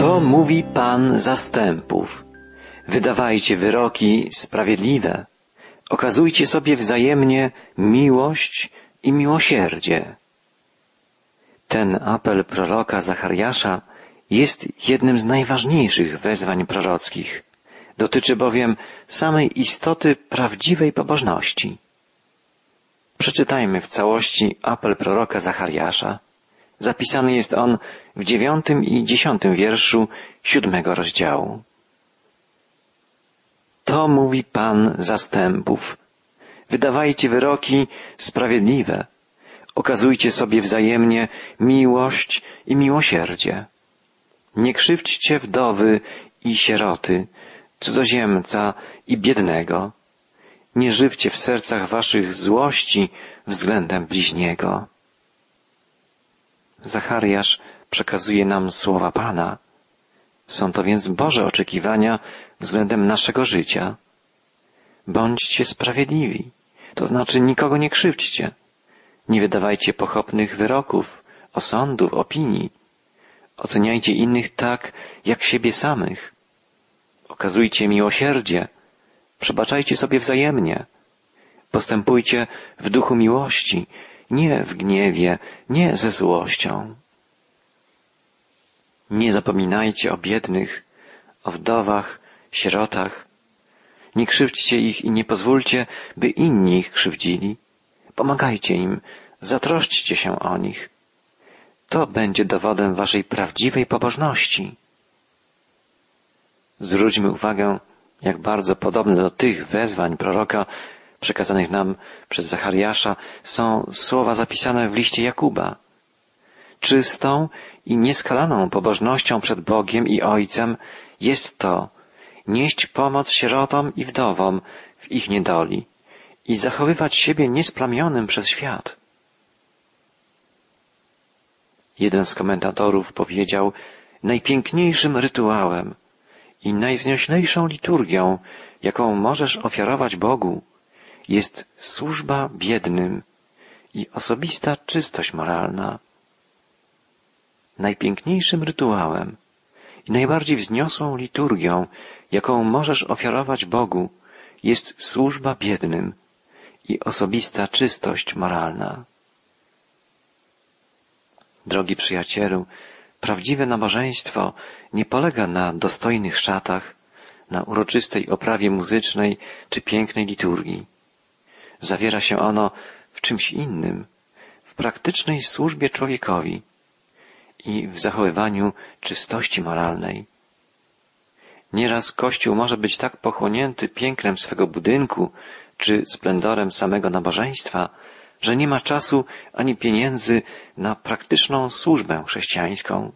To mówi Pan zastępów. Wydawajcie wyroki sprawiedliwe. Okazujcie sobie wzajemnie miłość i miłosierdzie. Ten apel proroka Zachariasza jest jednym z najważniejszych wezwań prorockich. Dotyczy bowiem samej istoty prawdziwej pobożności. Przeczytajmy w całości apel proroka Zachariasza. Zapisany jest on w dziewiątym i dziesiątym wierszu siódmego rozdziału. To mówi Pan zastępów. Wydawajcie wyroki sprawiedliwe. Okazujcie sobie wzajemnie miłość i miłosierdzie. Nie krzywdźcie wdowy i sieroty, cudzoziemca i biednego. Nie żywcie w sercach waszych złości względem bliźniego. Zachariasz przekazuje nam słowa Pana. Są to więc Boże oczekiwania względem naszego życia. Bądźcie sprawiedliwi, to znaczy nikogo nie krzywdźcie. Nie wydawajcie pochopnych wyroków, osądów, opinii. Oceniajcie innych tak, jak siebie samych. Okazujcie miłosierdzie. Przebaczajcie sobie wzajemnie. Postępujcie w duchu miłości, nie w gniewie, nie ze złością. Nie zapominajcie o biednych, o wdowach, sierotach. Nie krzywdźcie ich i nie pozwólcie, by inni ich krzywdzili. Pomagajcie im, zatroszczcie się o nich. To będzie dowodem waszej prawdziwej pobożności. Zwróćmy uwagę, jak bardzo podobne do tych wezwań proroka przekazanych nam przez Zachariasza są słowa zapisane w liście Jakuba. Czystą i nieskalaną pobożnością przed Bogiem i Ojcem jest to nieść pomoc sierotom i wdowom w ich niedoli i zachowywać siebie niesplamionym przez świat. Jeden z komentatorów powiedział, najpiękniejszym rytuałem i najwznioślejszą liturgią, jaką możesz ofiarować Bogu, jest służba biednym i osobista czystość moralna. Najpiękniejszym rytuałem i najbardziej wzniosłą liturgią, jaką możesz ofiarować Bogu, jest służba biednym i osobista czystość moralna. Drogi przyjacielu, prawdziwe nabożeństwo nie polega na dostojnych szatach, na uroczystej oprawie muzycznej czy pięknej liturgii. Zawiera się ono w czymś innym, w praktycznej służbie człowiekowi i w zachowywaniu czystości moralnej. Nieraz Kościół może być tak pochłonięty pięknem swego budynku czy splendorem samego nabożeństwa, że nie ma czasu ani pieniędzy na praktyczną służbę chrześcijańską.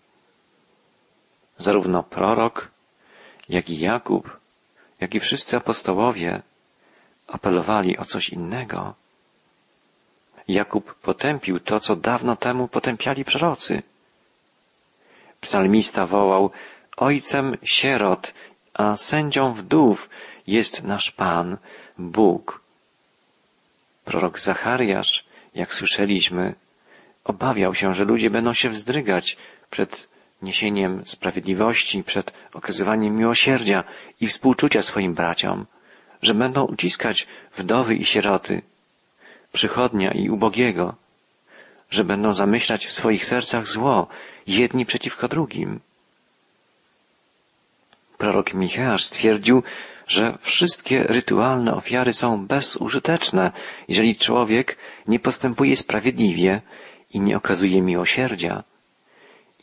Zarówno prorok, jak i Jakub, jak i wszyscy apostołowie apelowali o coś innego. Jakub potępił to, co dawno temu potępiali prorocy. Psalmista wołał, Ojcem sierot, a sędzią wdów jest nasz Pan, Bóg. Prorok Zachariasz, jak słyszeliśmy, obawiał się, że ludzie będą się wzdrygać przed niesieniem sprawiedliwości, przed okazywaniem miłosierdzia i współczucia swoim braciom, że będą uciskać wdowy i sieroty, przychodnia i ubogiego, że będą zamyślać w swoich sercach zło, jedni przeciwko drugim. Prorok Micheasz stwierdził, że wszystkie rytualne ofiary są bezużyteczne, jeżeli człowiek nie postępuje sprawiedliwie i nie okazuje miłosierdzia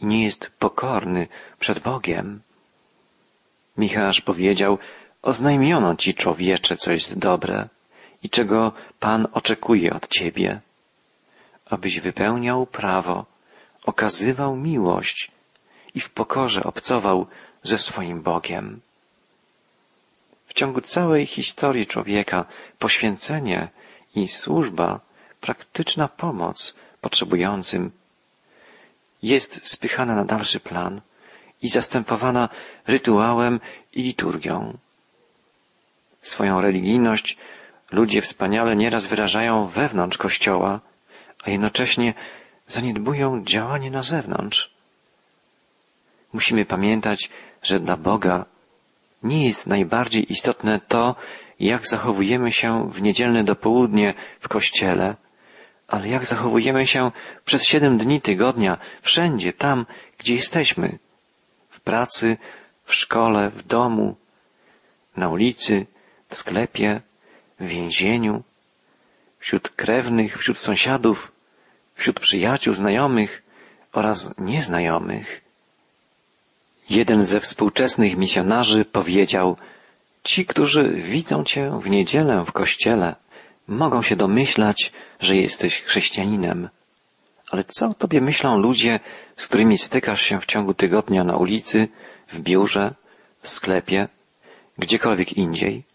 i nie jest pokorny przed Bogiem. Michasz powiedział, oznajmiono ci człowiecze, co jest dobre i czego Pan oczekuje od ciebie, abyś wypełniał prawo, okazywał miłość i w pokorze obcował ze swoim Bogiem. W ciągu całej historii człowieka poświęcenie i służba, praktyczna pomoc potrzebującym jest spychana na dalszy plan i zastępowana rytuałem i liturgią. Swoją religijność ludzie wspaniale nieraz wyrażają wewnątrz Kościoła, a jednocześnie zaniedbują działanie na zewnątrz. Musimy pamiętać, że dla Boga nie jest najbardziej istotne to, jak zachowujemy się w niedzielne dopołudnie w kościele, ale jak zachowujemy się przez siedem dni tygodnia, wszędzie, tam, gdzie jesteśmy. W pracy, w szkole, w domu, na ulicy, w sklepie, w więzieniu, wśród krewnych, wśród sąsiadów, wśród przyjaciół, znajomych oraz nieznajomych. Jeden ze współczesnych misjonarzy powiedział, ci, którzy widzą Cię w niedzielę w kościele, mogą się domyślać, że jesteś chrześcijaninem. Ale co o Tobie myślą ludzie, z którymi stykasz się w ciągu tygodnia na ulicy, w biurze, w sklepie, gdziekolwiek indziej?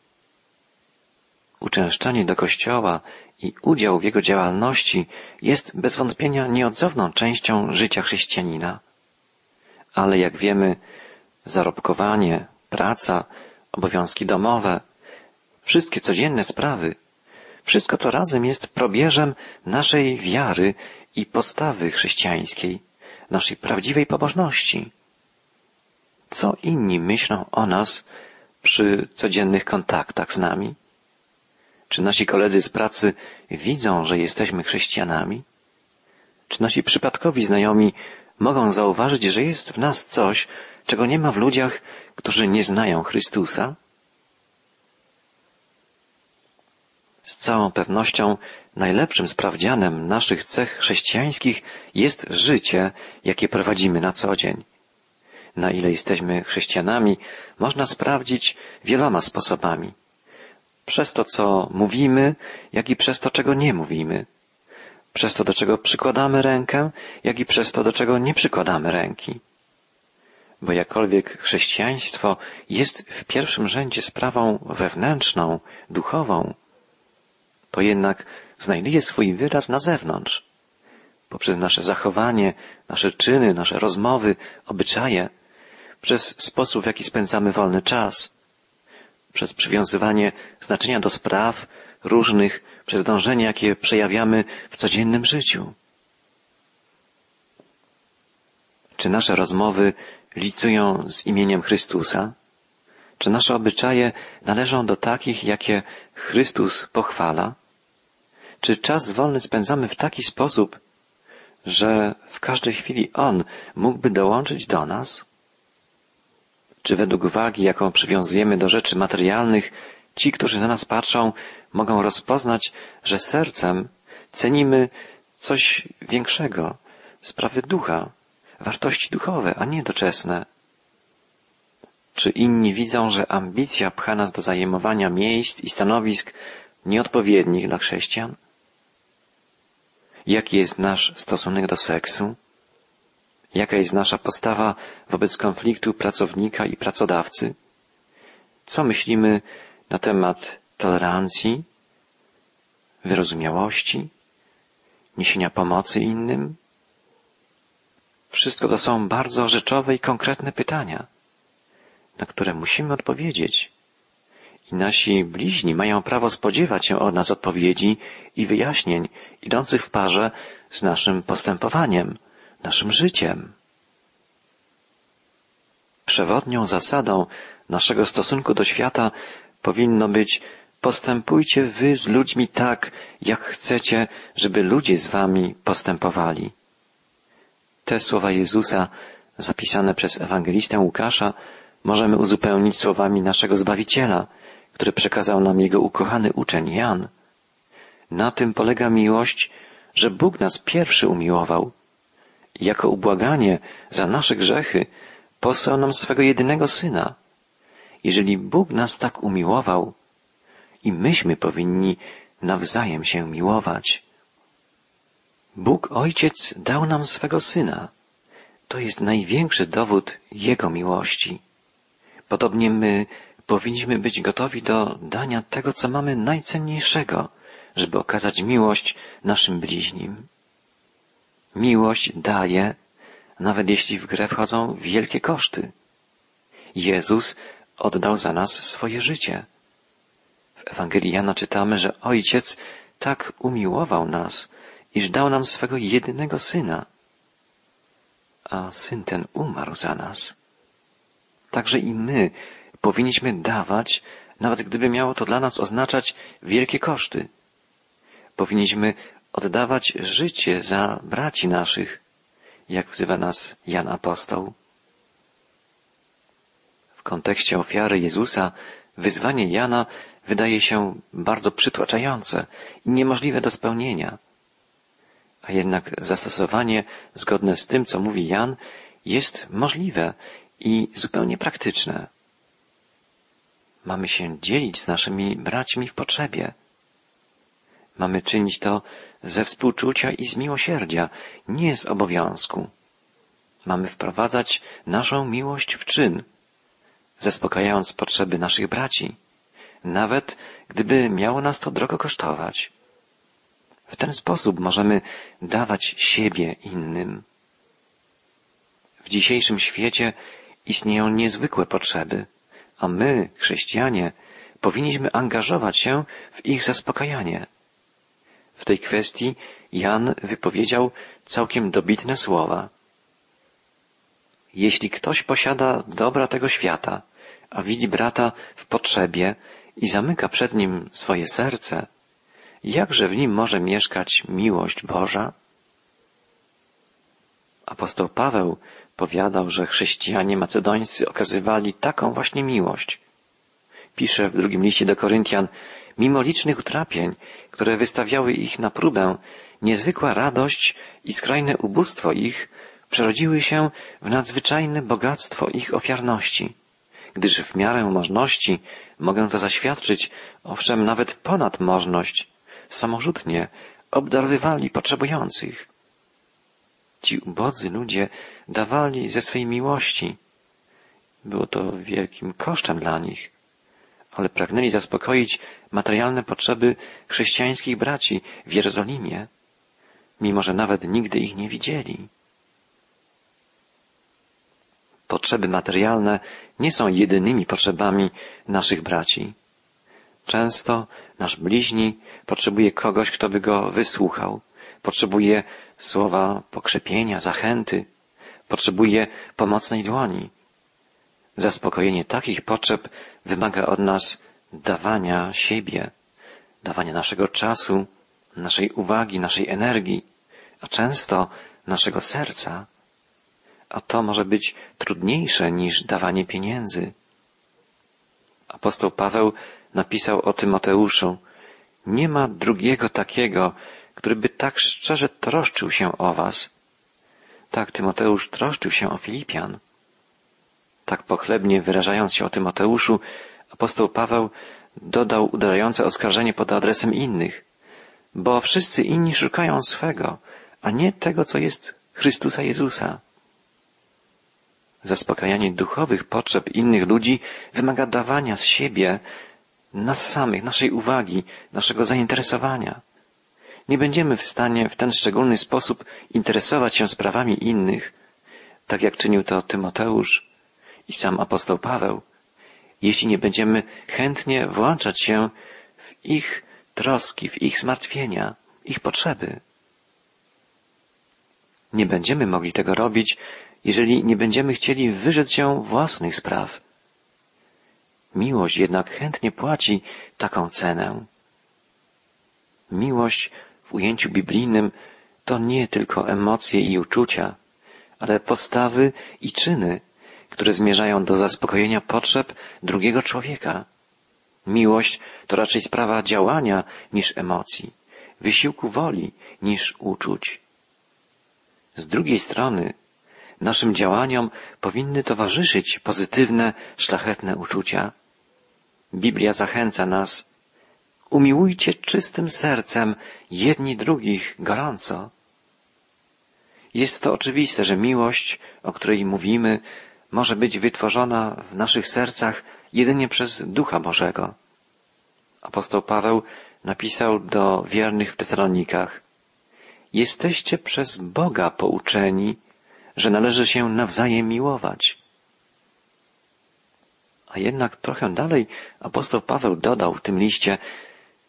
Uczęszczanie do kościoła i udział w jego działalności jest bez wątpienia nieodzowną częścią życia chrześcijanina. Ale jak wiemy, zarobkowanie, praca, obowiązki domowe, wszystkie codzienne sprawy, wszystko to razem jest probierzem naszej wiary i postawy chrześcijańskiej, naszej prawdziwej pobożności. Co inni myślą o nas przy codziennych kontaktach z nami? Czy nasi koledzy z pracy widzą, że jesteśmy chrześcijanami? Czy nasi przypadkowi znajomi mogą zauważyć, że jest w nas coś, czego nie ma w ludziach, którzy nie znają Chrystusa? Z całą pewnością najlepszym sprawdzianem naszych cech chrześcijańskich jest życie, jakie prowadzimy na co dzień. Na ile jesteśmy chrześcijanami, można sprawdzić wieloma sposobami. Przez to, co mówimy, jak i przez to, czego nie mówimy. Przez to, do czego przykładamy rękę, jak i przez to, do czego nie przykładamy ręki. Bo jakkolwiek chrześcijaństwo jest w pierwszym rzędzie sprawą wewnętrzną, duchową, to jednak znajduje swój wyraz na zewnątrz. Poprzez nasze zachowanie, nasze czyny, nasze rozmowy, obyczaje, przez sposób, w jaki spędzamy wolny czas, przez przywiązywanie znaczenia do spraw różnych, przez dążenie, jakie przejawiamy w codziennym życiu. Czy nasze rozmowy licują z imieniem Chrystusa? Czy nasze obyczaje należą do takich, jakie Chrystus pochwala? Czy czas wolny spędzamy w taki sposób, że w każdej chwili On mógłby dołączyć do nas? Czy według wagi, jaką przywiązujemy do rzeczy materialnych, ci, którzy na nas patrzą, mogą rozpoznać, że sercem cenimy coś większego, sprawy ducha, wartości duchowe, a nie doczesne? Czy inni widzą, że ambicja pcha nas do zajmowania miejsc i stanowisk nieodpowiednich dla chrześcijan? Jaki jest nasz stosunek do seksu? Jaka jest nasza postawa wobec konfliktu pracownika i pracodawcy? Co myślimy na temat tolerancji, wyrozumiałości, niesienia pomocy innym? Wszystko to są bardzo rzeczowe i konkretne pytania, na które musimy odpowiedzieć. I nasi bliźni mają prawo spodziewać się od nas odpowiedzi i wyjaśnień idących w parze z naszym postępowaniem, naszym życiem. Przewodnią zasadą naszego stosunku do świata powinno być postępujcie wy z ludźmi tak, jak chcecie, żeby ludzie z wami postępowali. Te słowa Jezusa, zapisane przez ewangelistę Łukasza, możemy uzupełnić słowami naszego Zbawiciela, który przekazał nam jego ukochany uczeń Jan. Na tym polega miłość, że Bóg nas pierwszy umiłował. Jako ubłaganie za nasze grzechy posłał nam swego jedynego Syna. Jeżeli Bóg nas tak umiłował, i myśmy powinni nawzajem się miłować. Bóg Ojciec dał nam swego Syna. To jest największy dowód Jego miłości. Podobnie my powinniśmy być gotowi do dania tego, co mamy najcenniejszego, żeby okazać miłość naszym bliźnim. Miłość daje, nawet jeśli w grę wchodzą wielkie koszty. Jezus oddał za nas swoje życie. W Ewangelii Jana czytamy, że Ojciec tak umiłował nas, iż dał nam swego jedynego Syna. a Syn ten umarł za nas. Także i my powinniśmy dawać, nawet gdyby miało to dla nas oznaczać wielkie koszty. Powinniśmy oddawać życie za braci naszych, jak wzywa nas Jan Apostoł. W kontekście ofiary Jezusa wyzwanie Jana wydaje się bardzo przytłaczające i niemożliwe do spełnienia. A jednak zastosowanie zgodne z tym, co mówi Jan, jest możliwe i zupełnie praktyczne. Mamy się dzielić z naszymi braćmi w potrzebie. Mamy czynić to ze współczucia i z miłosierdzia, nie z obowiązku. Mamy wprowadzać naszą miłość w czyn, zaspokajając potrzeby naszych braci, nawet gdyby miało nas to drogo kosztować. W ten sposób możemy dawać siebie innym. W dzisiejszym świecie istnieją niezwykłe potrzeby, a my, chrześcijanie, powinniśmy angażować się w ich zaspokajanie. W tej kwestii Jan wypowiedział całkiem dobitne słowa. Jeśli ktoś posiada dobra tego świata, a widzi brata w potrzebie i zamyka przed nim swoje serce, jakże w nim może mieszkać miłość Boża? Apostoł Paweł powiadał, że chrześcijanie macedońscy okazywali taką właśnie miłość. Pisze w drugim liście do Koryntian, mimo licznych utrapień, które wystawiały ich na próbę, niezwykła radość i skrajne ubóstwo ich przerodziły się w nadzwyczajne bogactwo ich ofiarności, gdyż w miarę możności mogę to zaświadczyć, owszem, nawet ponad możność, samorzutnie obdarowywali potrzebujących. Ci ubodzy ludzie dawali ze swej miłości. Było to wielkim kosztem dla nich, ale pragnęli zaspokoić materialne potrzeby chrześcijańskich braci w Jerozolimie, mimo że nawet nigdy ich nie widzieli. Potrzeby materialne nie są jedynymi potrzebami naszych braci. Często nasz bliźni potrzebuje kogoś, kto by go wysłuchał, potrzebuje słowa pokrzepienia, zachęty, potrzebuje pomocnej dłoni. Zaspokojenie takich potrzeb wymaga od nas dawania siebie, dawania naszego czasu, naszej uwagi, naszej energii, a często naszego serca. A to może być trudniejsze niż dawanie pieniędzy. Apostoł Paweł napisał o Tymoteuszu, nie ma drugiego takiego, który by tak szczerze troszczył się o was. Tak Tymoteusz troszczył się o Filipian. Tak pochlebnie wyrażając się o Tymoteuszu, apostoł Paweł dodał uderzające oskarżenie pod adresem innych, bo wszyscy inni szukają swego, a nie tego, co jest Chrystusa Jezusa. Zaspokajanie duchowych potrzeb innych ludzi wymaga dawania z siebie, nas samych, naszej uwagi, naszego zainteresowania. Nie będziemy w stanie w ten szczególny sposób interesować się sprawami innych, tak jak czynił to Tymoteusz i sam apostoł Paweł, jeśli nie będziemy chętnie włączać się w ich troski, w ich zmartwienia, ich potrzeby. Nie będziemy mogli tego robić, jeżeli nie będziemy chcieli wyrzec się własnych spraw. Miłość jednak chętnie płaci taką cenę. Miłość w ujęciu biblijnym to nie tylko emocje i uczucia, ale postawy i czyny, które zmierzają do zaspokojenia potrzeb drugiego człowieka. Miłość to raczej sprawa działania niż emocji, wysiłku woli niż uczuć. Z drugiej strony, naszym działaniom powinny towarzyszyć pozytywne, szlachetne uczucia. Biblia zachęca nas, umiłujcie czystym sercem jedni drugich gorąco. Jest to oczywiste, że miłość, o której mówimy, może być wytworzona w naszych sercach jedynie przez Ducha Bożego. Apostoł Paweł napisał do wiernych w Tesalonikach Jesteście przez Boga pouczeni, że należy się nawzajem miłować. A jednak trochę dalej apostoł Paweł dodał w tym liście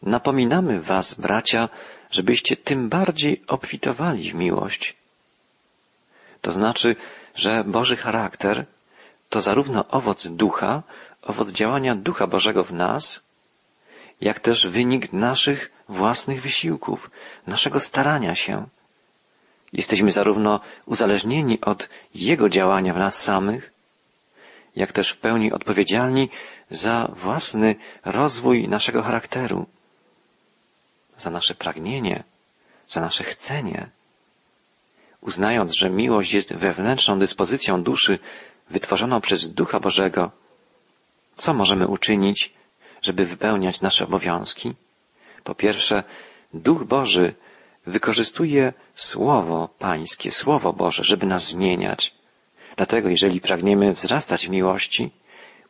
Napominamy was, bracia, żebyście tym bardziej obfitowali w miłość. To znaczy, że Boży charakter to zarówno owoc ducha, owoc działania ducha Bożego w nas, jak też wynik naszych własnych wysiłków, naszego starania się. Jesteśmy zarówno uzależnieni od Jego działania w nas samych, jak też w pełni odpowiedzialni za własny rozwój naszego charakteru, za nasze pragnienie, za nasze chcenie. Uznając, że miłość jest wewnętrzną dyspozycją duszy wytworzoną przez Ducha Bożego, co możemy uczynić, żeby wypełniać nasze obowiązki? Po pierwsze, Duch Boży wykorzystuje Słowo Pańskie, Słowo Boże, żeby nas zmieniać. Dlatego, jeżeli pragniemy wzrastać w miłości,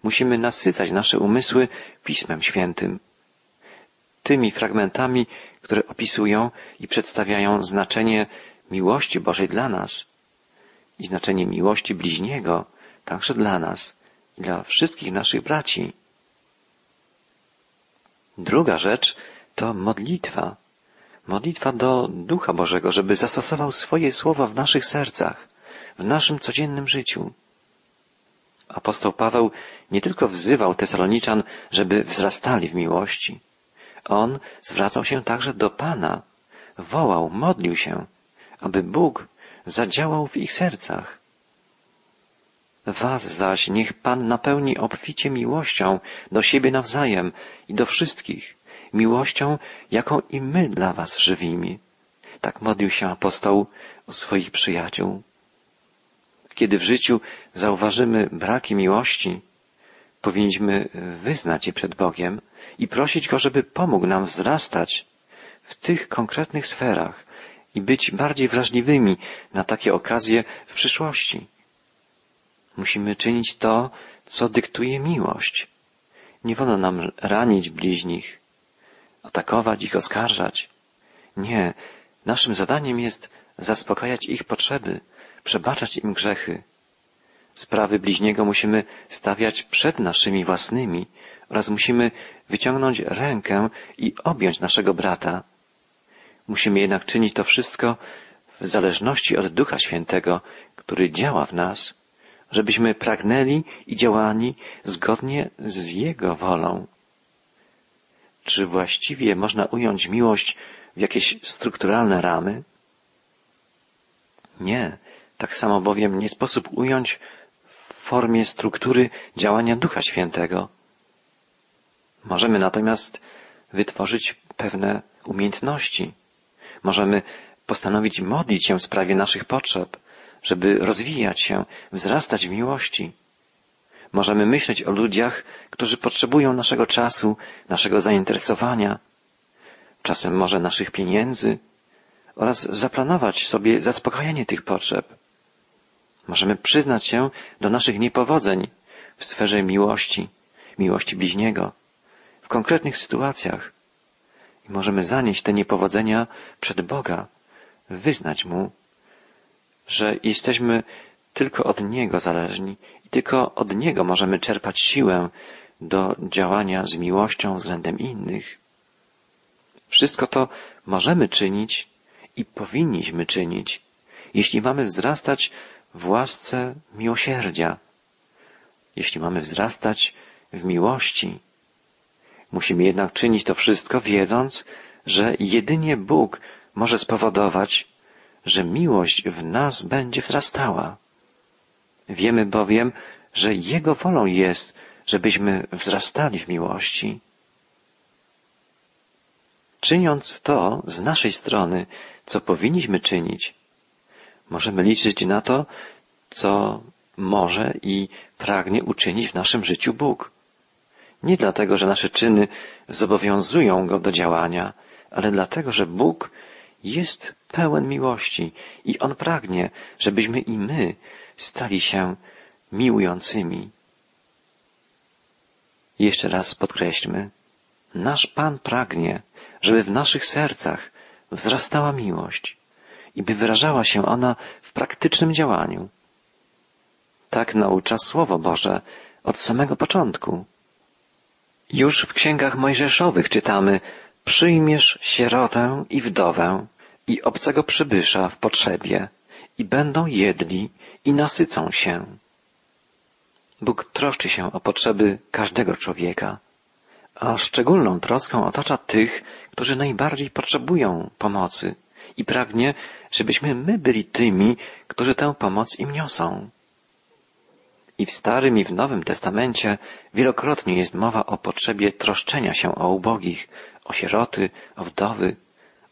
musimy nasycać nasze umysły Pismem Świętym. Tymi fragmentami, które opisują i przedstawiają znaczenie miłości Bożej dla nas i znaczenie miłości bliźniego także dla nas i dla wszystkich naszych braci. Druga rzecz to modlitwa. Modlitwa do Ducha Bożego, żeby zastosował swoje słowa w naszych sercach, w naszym codziennym życiu. Apostoł Paweł nie tylko wzywał Tesaloniczan, żeby wzrastali w miłości. On zwracał się także do Pana, wołał, modlił się, aby Bóg zadziałał w ich sercach. Was zaś niech Pan napełni obficie miłością do siebie nawzajem i do wszystkich, miłością, jaką i my dla Was żywimy. Tak modlił się apostoł o swoich przyjaciół. Kiedy w życiu zauważymy braki miłości, powinniśmy wyznać je przed Bogiem i prosić Go, żeby pomógł nam wzrastać w tych konkretnych sferach i być bardziej wrażliwymi na takie okazje w przyszłości. Musimy czynić to, co dyktuje miłość. Nie wolno nam ranić bliźnich, atakować ich, oskarżać. Nie, naszym zadaniem jest zaspokajać ich potrzeby, przebaczać im grzechy. Sprawy bliźniego musimy stawiać przed naszymi własnymi oraz musimy wyciągnąć rękę i objąć naszego brata. Musimy jednak czynić to wszystko w zależności od Ducha Świętego, który działa w nas żebyśmy pragnęli i działali zgodnie z Jego wolą. Czy właściwie można ująć miłość w jakieś strukturalne ramy? Nie. Tak samo bowiem nie sposób ująć w formie struktury działania Ducha Świętego. Możemy natomiast wytworzyć pewne umiejętności. Możemy postanowić modlić się w sprawie naszych potrzeb, żeby rozwijać się, wzrastać w miłości. Możemy myśleć o ludziach, którzy potrzebują naszego czasu, naszego zainteresowania, czasem może naszych pieniędzy oraz zaplanować sobie zaspokajanie tych potrzeb. Możemy przyznać się do naszych niepowodzeń w sferze miłości, miłości bliźniego, w konkretnych sytuacjach. I możemy zanieść te niepowodzenia przed Boga, wyznać Mu że jesteśmy tylko od Niego zależni i tylko od Niego możemy czerpać siłę do działania z miłością względem innych. Wszystko to możemy czynić i powinniśmy czynić, jeśli mamy wzrastać w łasce miłosierdzia, jeśli mamy wzrastać w miłości. Musimy jednak czynić to wszystko, wiedząc, że jedynie Bóg może spowodować, że miłość w nas będzie wzrastała. Wiemy bowiem, że Jego wolą jest, żebyśmy wzrastali w miłości. Czyniąc to z naszej strony, co powinniśmy czynić, możemy liczyć na to, co może i pragnie uczynić w naszym życiu Bóg. Nie dlatego, że nasze czyny zobowiązują Go do działania, ale dlatego, że Bóg jest pełen miłości i On pragnie, żebyśmy i my stali się miłującymi. Jeszcze raz podkreślmy, nasz Pan pragnie, żeby w naszych sercach wzrastała miłość i by wyrażała się ona w praktycznym działaniu. Tak naucza Słowo Boże od samego początku. Już w księgach mojżeszowych czytamy Przyjmiesz sierotę i wdowę i obcego przybysza w potrzebie i będą jedli i nasycą się. Bóg troszczy się o potrzeby każdego człowieka, a szczególną troską otacza tych, którzy najbardziej potrzebują pomocy i pragnie, żebyśmy my byli tymi, którzy tę pomoc im niosą. I w Starym i w Nowym Testamencie wielokrotnie jest mowa o potrzebie troszczenia się o ubogich, o sieroty, o wdowy,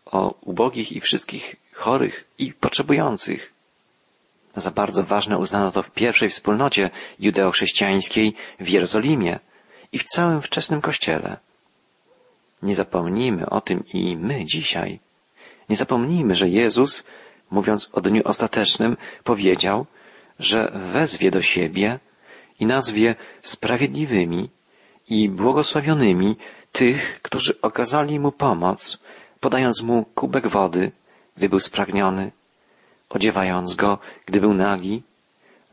o ubogich i wszystkich chorych i potrzebujących. Za bardzo ważne uznano to w pierwszej wspólnocie judeochrześcijańskiej w Jerozolimie i w całym wczesnym Kościele. Nie zapomnijmy o tym i my dzisiaj. Nie zapomnijmy, że Jezus, mówiąc o dniu ostatecznym, powiedział, że wezwie do siebie i nazwie sprawiedliwymi i błogosławionymi tych, którzy okazali mu pomoc, podając mu kubek wody, gdy był spragniony, odziewając go, gdy był nagi,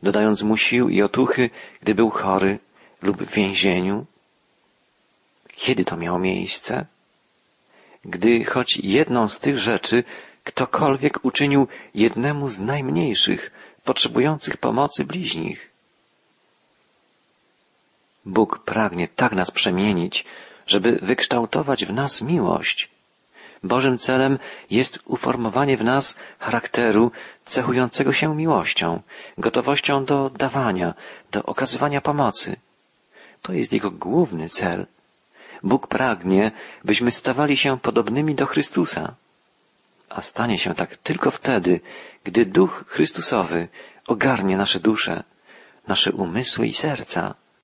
dodając mu sił i otuchy, gdy był chory lub w więzieniu. Kiedy to miało miejsce? Gdy choć jedną z tych rzeczy ktokolwiek uczynił jednemu z najmniejszych, potrzebujących pomocy bliźnich. Bóg pragnie tak nas przemienić, żeby wykształtować w nas miłość. Bożym celem jest uformowanie w nas charakteru cechującego się miłością, gotowością do dawania, do okazywania pomocy. To jest Jego główny cel. Bóg pragnie, byśmy stawali się podobnymi do Chrystusa. A stanie się tak tylko wtedy, gdy Duch Chrystusowy ogarnie nasze dusze, nasze umysły i serca.